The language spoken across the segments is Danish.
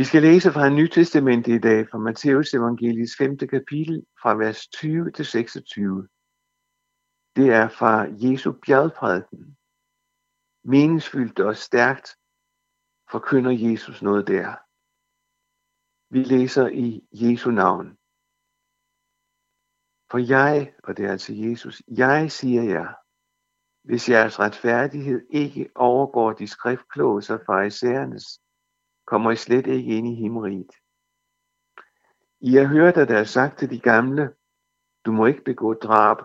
Vi skal læse fra en testament i dag, fra Matteus evangelis 5. kapitel, fra vers 20 til 26. Det er fra Jesu bjergprædiken. Meningsfyldt og stærkt forkynder Jesus noget der. Vi læser i Jesu navn. For jeg, og det er altså Jesus, jeg siger jer, hvis jeres retfærdighed ikke overgår de skriftkloge og farisæernes, kommer I slet ikke ind i himmeriget. I har hørt, at der er sagt til de gamle, du må ikke begå drab,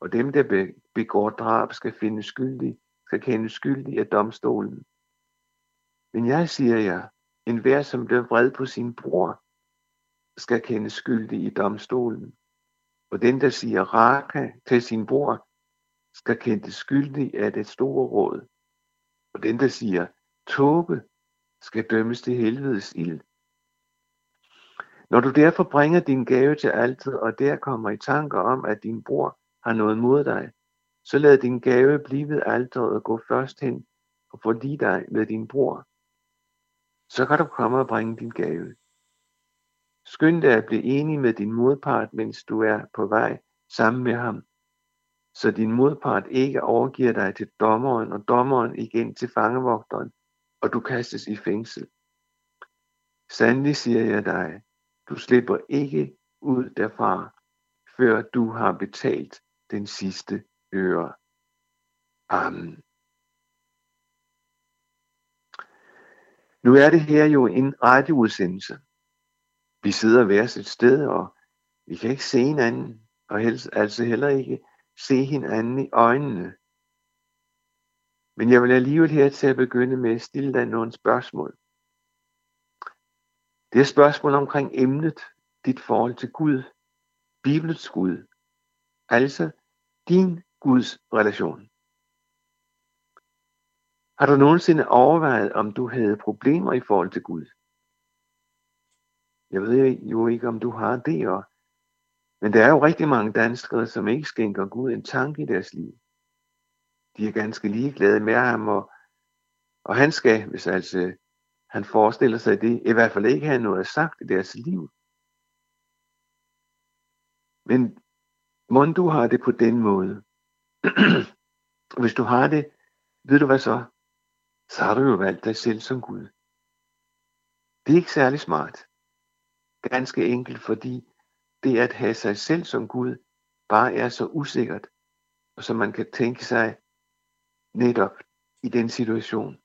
og dem, der begår drab, skal finde skyldig, skal kende skyldig af domstolen. Men jeg siger jer, en hver, som bliver vred på sin bror, skal kende skyldig i domstolen. Og den, der siger raka til sin bror, skal kende skyldig af det store råd. Og den, der siger tåbe, skal dømmes til helvedes ild. Når du derfor bringer din gave til altid, og der kommer i tanker om, at din bror har noget mod dig, så lad din gave blive ved alteret og gå først hen og forlige dig med din bror. Så kan du komme og bringe din gave. Skynd dig at blive enig med din modpart, mens du er på vej sammen med ham, så din modpart ikke overgiver dig til dommeren og dommeren igen til fangevogteren, og du kastes i fængsel. Sandelig siger jeg dig, du slipper ikke ud derfra, før du har betalt den sidste øre. Amen. Nu er det her jo en radioudsendelse. Vi sidder hver sit sted, og vi kan ikke se hinanden, og helst altså heller ikke se hinanden i øjnene. Men jeg vil alligevel her til at begynde med at stille dig nogle spørgsmål. Det er spørgsmål omkring emnet, dit forhold til Gud, Bibelens Gud, altså din Guds relation. Har du nogensinde overvejet, om du havde problemer i forhold til Gud? Jeg ved jo ikke, om du har det, og men der er jo rigtig mange danskere, som ikke skænker Gud en tanke i deres liv. De er ganske ligeglade med ham, og, og han skal, hvis altså han forestiller sig det, i hvert fald ikke have noget sagt i deres liv. Men må du har det på den måde. hvis du har det, ved du hvad så? Så har du jo valgt dig selv som Gud. Det er ikke særlig smart. Ganske enkelt, fordi det at have sig selv som Gud bare er så usikkert, og så man kan tænke sig netop i den situation.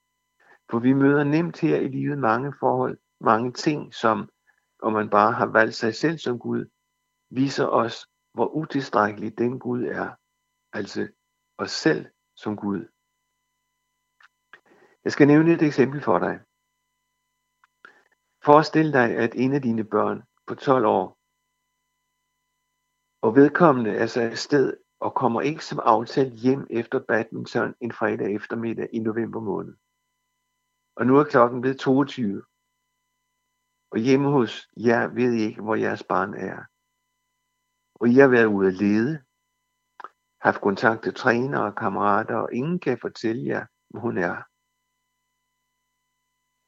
For vi møder nemt her i livet mange forhold, mange ting, som, om man bare har valgt sig selv som Gud, viser os, hvor utilstrækkelig den Gud er, altså os selv som Gud. Jeg skal nævne et eksempel for dig. Forestil dig, at en af dine børn på 12 år og vedkommende er så afsted og kommer ikke som aftalt hjem efter badminton en fredag eftermiddag i november måned. Og nu er klokken blevet 22. Og hjemme hos jer ved I ikke, hvor jeres barn er. Og I har været ude at lede, haft kontakt til træner og kammerater, og ingen kan fortælle jer, hvor hun er.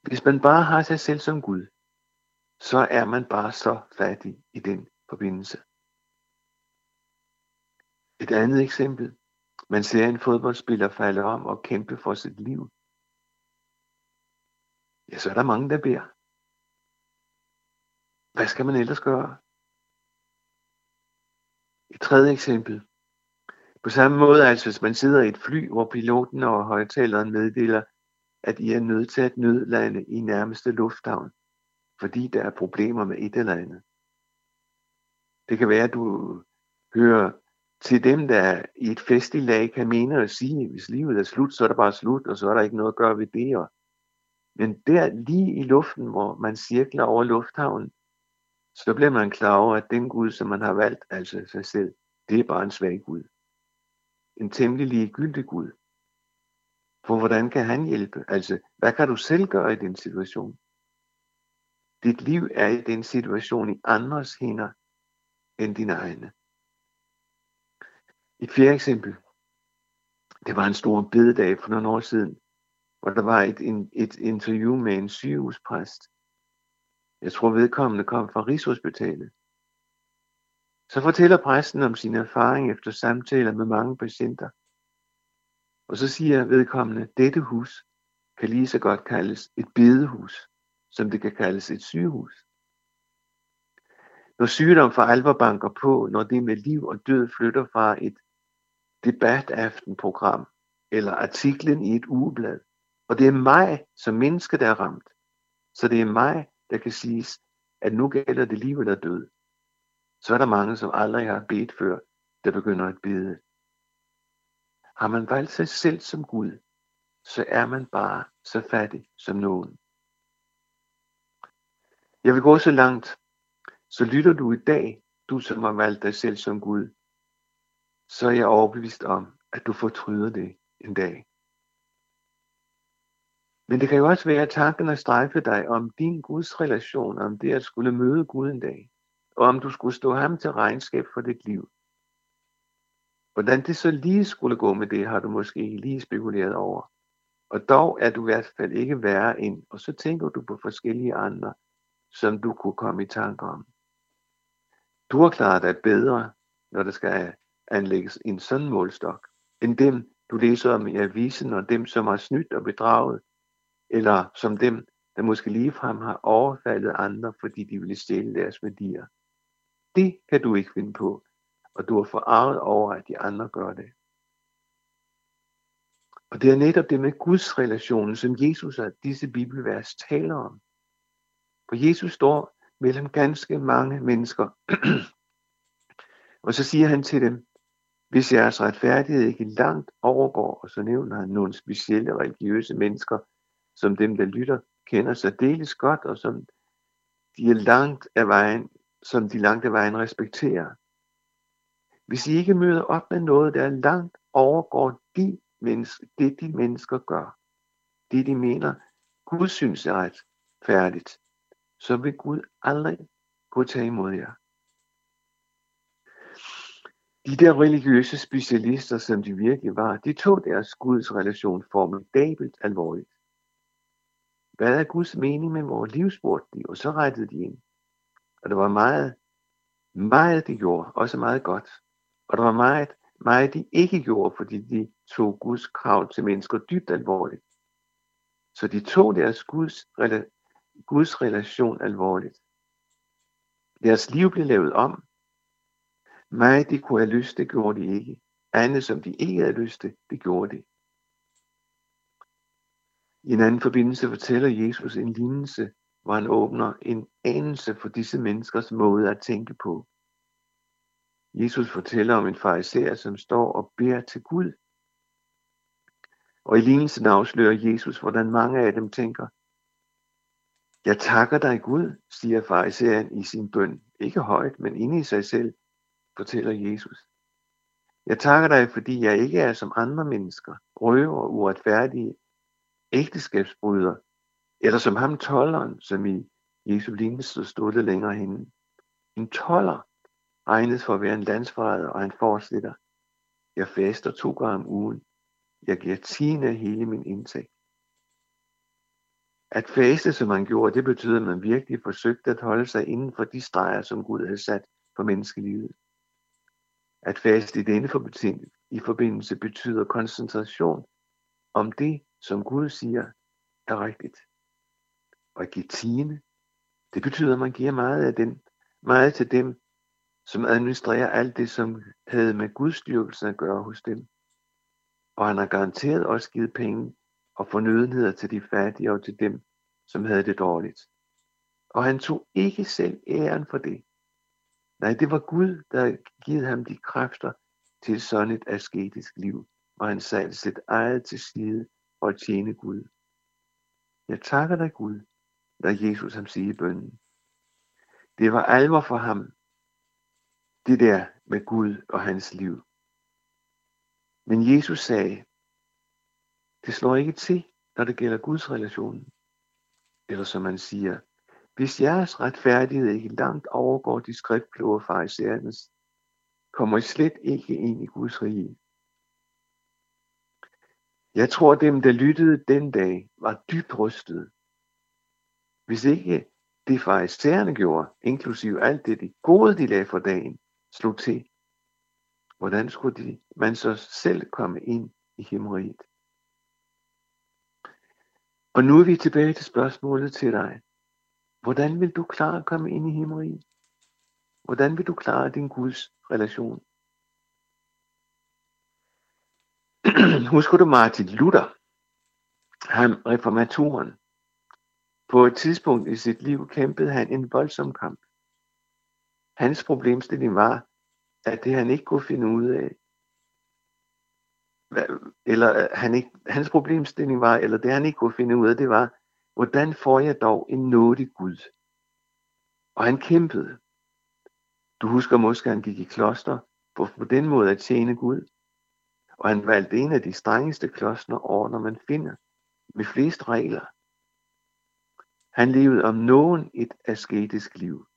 Hvis man bare har sig selv som Gud, så er man bare så fattig i den forbindelse. Et andet eksempel. Man ser en fodboldspiller falde om og kæmpe for sit liv. Ja, så er der mange, der beder. Hvad skal man ellers gøre? Et tredje eksempel. På samme måde, altså hvis man sidder i et fly, hvor piloten og højtaleren meddeler, at I er nødt til at nødlande i nærmeste lufthavn, fordi der er problemer med et eller andet. Det kan være, at du hører til dem, der i et festligt lag kan mene og sige, at hvis livet er slut, så er det bare slut, og så er der ikke noget at gøre ved det. Og men der lige i luften, hvor man cirkler over lufthavnen, så bliver man klar over, at den Gud, som man har valgt, altså sig selv, det er bare en svag Gud. En temmelig ligegyldig Gud. For hvordan kan han hjælpe? Altså, hvad kan du selv gøre i den situation? Dit liv er i den situation i andres hænder end dine egne. Et fjerde eksempel. Det var en stor bededag for nogle år siden, hvor der var et, et interview med en sygehuspræst. Jeg tror vedkommende kom fra Rigshospitalet. Så fortæller præsten om sin erfaring efter samtaler med mange patienter. Og så siger vedkommende, dette hus kan lige så godt kaldes et bedehus, som det kan kaldes et sygehus. Når sygdom for alvor banker på, når det med liv og død flytter fra et debataftenprogram eller artiklen i et ugeblad, og det er mig som menneske, der er ramt, så det er mig, der kan siges, at nu gælder det liv eller død, så er der mange, som aldrig har bedt før, der begynder at bede. Har man valgt sig selv som Gud, så er man bare så fattig som nogen. Jeg vil gå så langt, så lytter du i dag, du som har valgt dig selv som Gud, så er jeg overbevist om, at du fortryder det en dag. Men det kan jo også være, at tankerne strejfer dig om din Guds relation, om det at skulle møde Gud en dag, og om du skulle stå ham til regnskab for dit liv. Hvordan det så lige skulle gå med det, har du måske ikke lige spekuleret over. Og dog er du i hvert fald ikke værre end, og så tænker du på forskellige andre, som du kunne komme i tanke om. Du har klaret dig bedre, når der skal anlægges en sådan målstok, end dem, du læser om i avisen, og dem, som har snydt og bedraget, eller som dem, der måske ligefrem har overfaldet andre, fordi de ville stjæle deres værdier. Det kan du ikke finde på, og du er forarvet over, at de andre gør det. Og det er netop det med Guds relationen, som Jesus og disse bibelvers taler om. For Jesus står mellem ganske mange mennesker, og så siger han til dem, hvis jeres retfærdighed ikke langt overgår, og så nævner han nogle specielle religiøse mennesker, som dem, der lytter, kender sig deles godt, og som de er langt af vejen, som de langt af vejen respekterer. Hvis I ikke møder op med noget, der langt overgår de mennesker, det, de mennesker gør, det de mener, Gud synes er retfærdigt, så vil Gud aldrig kunne tage imod jer. De der religiøse specialister, som de virkelig var, de tog deres Guds relation formidabelt alvorligt. Hvad er Guds mening med vores liv, spurgte de, og så rettede de ind. Og der var meget, meget de gjorde, også meget godt. Og der var meget, meget de ikke gjorde, fordi de tog Guds krav til mennesker dybt alvorligt. Så de tog deres Guds, Guds relation alvorligt. Deres liv blev lavet om. Meget de kunne have lyst, det gjorde de ikke. Andet som de ikke havde lyst til, det gjorde de. I en anden forbindelse fortæller Jesus en lignelse, hvor han åbner en anelse for disse menneskers måde at tænke på. Jesus fortæller om en fariser, som står og beder til Gud. Og i lignelsen afslører Jesus, hvordan mange af dem tænker, jeg takker dig Gud, siger fariseren i sin bøn. Ikke højt, men inde i sig selv, fortæller Jesus. Jeg takker dig, fordi jeg ikke er som andre mennesker, røver og uretfærdige, ægteskabsbryder, eller som ham tolleren, som i Jesu lignelse stod det længere henne. En toller regnes for at være en landsforræder og en fortsætter. Jeg faster to gange om ugen. Jeg giver tiende af hele min indtægt. At faste, som man gjorde, det betyder, at man virkelig forsøgte at holde sig inden for de streger, som Gud havde sat for menneskelivet. At faste i denne i forbindelse betyder koncentration om det, som Gud siger, er rigtigt. Og at give tiende, det betyder, at man giver meget, af den, meget til dem, som administrerer alt det, som havde med Guds styrkelse at gøre hos dem. Og han har garanteret også givet penge og fornødenheder til de fattige og til dem, som havde det dårligt. Og han tog ikke selv æren for det. Nej, det var Gud, der givet ham de kræfter til sådan et asketisk liv, og han satte sit eget til side for at tjene Gud. Jeg takker dig Gud, da Jesus ham sige i bønden. Det var alvor for ham, det der med Gud og hans liv. Men Jesus sagde, det slår ikke til, når det gælder Guds relation. Eller som man siger, hvis jeres retfærdighed ikke langt overgår de skriftkloge farisæernes, kommer I slet ikke ind i Guds rige. Jeg tror, dem, der lyttede den dag, var dybt rystet. Hvis ikke det farisæerne gjorde, inklusive alt det de gode, de lagde for dagen, slog til. Hvordan skulle de, man så selv komme ind i himmeriget? Og nu er vi tilbage til spørgsmålet til dig. Hvordan vil du klare at komme ind i himmeriget? Hvordan vil du klare din Guds relation? Husker du Martin Luther? Han reformatoren. På et tidspunkt i sit liv kæmpede han en voldsom kamp. Hans problemstilling var, at det han ikke kunne finde ud af, eller øh, han ikke, hans problemstilling var, eller det han ikke kunne finde ud af, det var, hvordan får jeg dog en nådig Gud? Og han kæmpede. Du husker måske, at han gik i kloster for på den måde at tjene Gud. Og han valgte en af de strengeste klosterordner, man finder, med flest regler. Han levede om nogen et asketisk liv.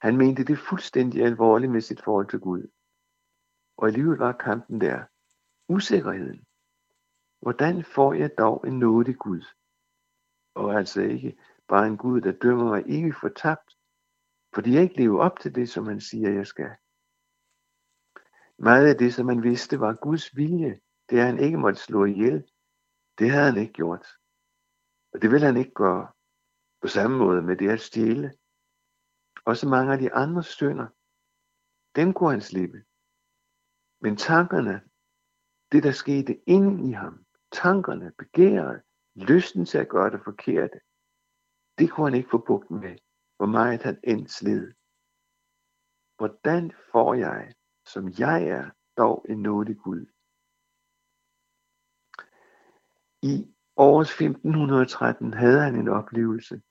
Han mente det fuldstændig alvorligt med sit forhold til Gud. Og alligevel var kampen der. Usikkerheden. Hvordan får jeg dog en nådig Gud? Og altså ikke bare en Gud, der dømmer mig ikke fortabt, fordi jeg ikke lever op til det, som han siger, jeg skal. Meget af det, som han vidste, var Guds vilje. Det er han ikke måtte slå ihjel. Det havde han ikke gjort. Og det vil han ikke gøre på samme måde med det at stjæle. Også mange af de andre synder, dem kunne han slippe. Men tankerne, det der skete inde i ham, tankerne, begæret, lysten til at gøre det forkerte, det kunne han ikke få bugt med, hvor meget han end sled. Hvordan får jeg, som jeg er, dog en nådig Gud? I år 1513 havde han en oplevelse,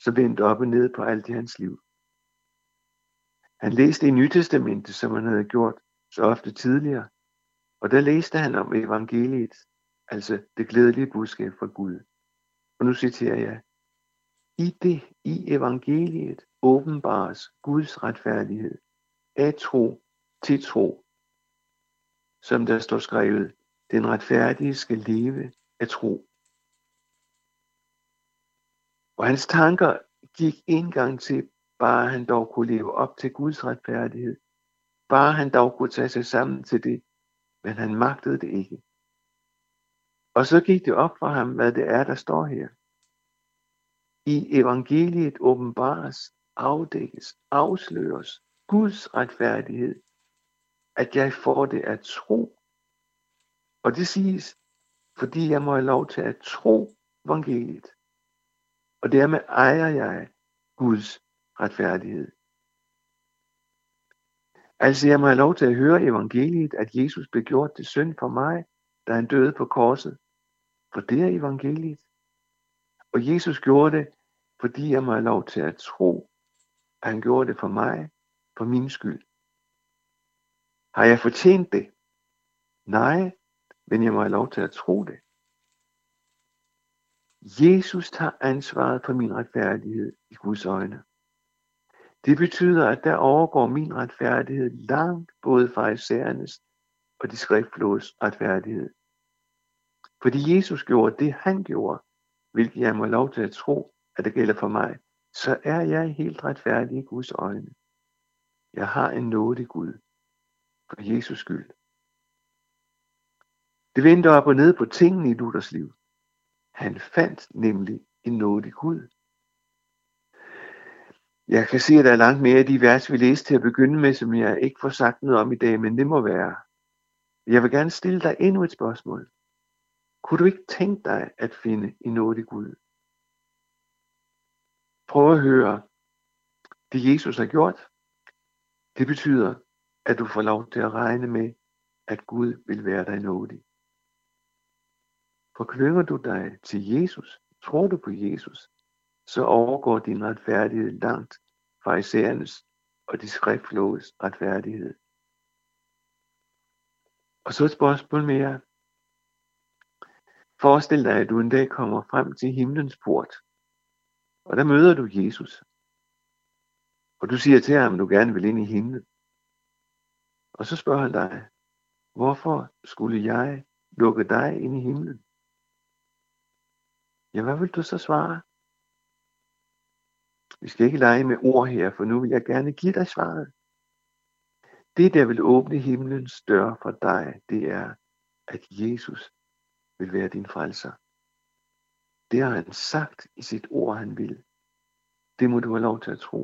som vendte op og ned på alt i hans liv. Han læste i Nytestamentet, som han havde gjort så ofte tidligere, og der læste han om evangeliet, altså det glædelige budskab fra Gud. Og nu citerer jeg, i det, i evangeliet, åbenbares Guds retfærdighed af tro til tro. Som der står skrevet, den retfærdige skal leve af tro. Og hans tanker gik en gang til, bare han dog kunne leve op til Guds retfærdighed. Bare han dog kunne tage sig sammen til det, men han magtede det ikke. Og så gik det op for ham, hvad det er, der står her. I evangeliet åbenbares, afdækkes, afsløres Guds retfærdighed, at jeg får det at tro. Og det siges, fordi jeg må have lov til at tro evangeliet. Og dermed ejer jeg Guds retfærdighed. Altså jeg må have lov til at høre evangeliet, at Jesus blev gjort til synd for mig, da han døde på korset. For det er evangeliet. Og Jesus gjorde det, fordi jeg må have lov til at tro, at han gjorde det for mig, for min skyld. Har jeg fortjent det? Nej, men jeg må have lov til at tro det. Jesus tager ansvaret for min retfærdighed i Guds øjne. Det betyder, at der overgår min retfærdighed langt både fra isærernes og de skriftlås retfærdighed. Fordi Jesus gjorde det, han gjorde, hvilket jeg må lov til at tro, at det gælder for mig, så er jeg helt retfærdig i Guds øjne. Jeg har en nådig Gud for Jesus skyld. Det vendte op og ned på tingene i Luthers liv. Han fandt nemlig en nådig Gud. Jeg kan se, at der er langt mere af de vers, vi læste til at begynde med, som jeg ikke får sagt noget om i dag, men det må være. Jeg vil gerne stille dig endnu et spørgsmål. Kunne du ikke tænke dig at finde en nådig Gud? Prøv at høre det Jesus har gjort. Det betyder, at du får lov til at regne med, at Gud vil være dig nådig. Forklynger du dig til Jesus, tror du på Jesus, så overgår din retfærdighed langt fra isærernes og de skriftloves retfærdighed. Og så et spørgsmål mere. Forestil dig, at du en dag kommer frem til himlens port, og der møder du Jesus. Og du siger til ham, at du gerne vil ind i himlen. Og så spørger han dig, hvorfor skulle jeg lukke dig ind i himlen? Ja, hvad vil du så svare? Vi skal ikke lege med ord her, for nu vil jeg gerne give dig svaret. Det, der vil åbne himlens dør for dig, det er, at Jesus vil være din frelser. Det har han sagt i sit ord, han vil. Det må du have lov til at tro.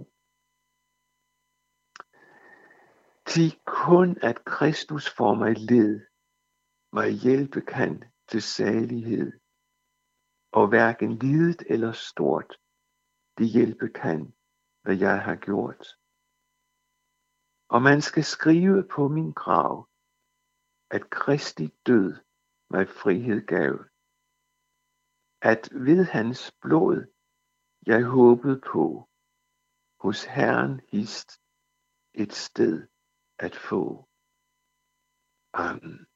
Til kun at Kristus får mig led, mig hjælpe kan til salighed, og hverken lidet eller stort, det hjælpe kan, hvad jeg har gjort. Og man skal skrive på min grav, at Kristi død mig frihed gav. At ved hans blod jeg håbede på, hos Herren hist et sted at få. Amen.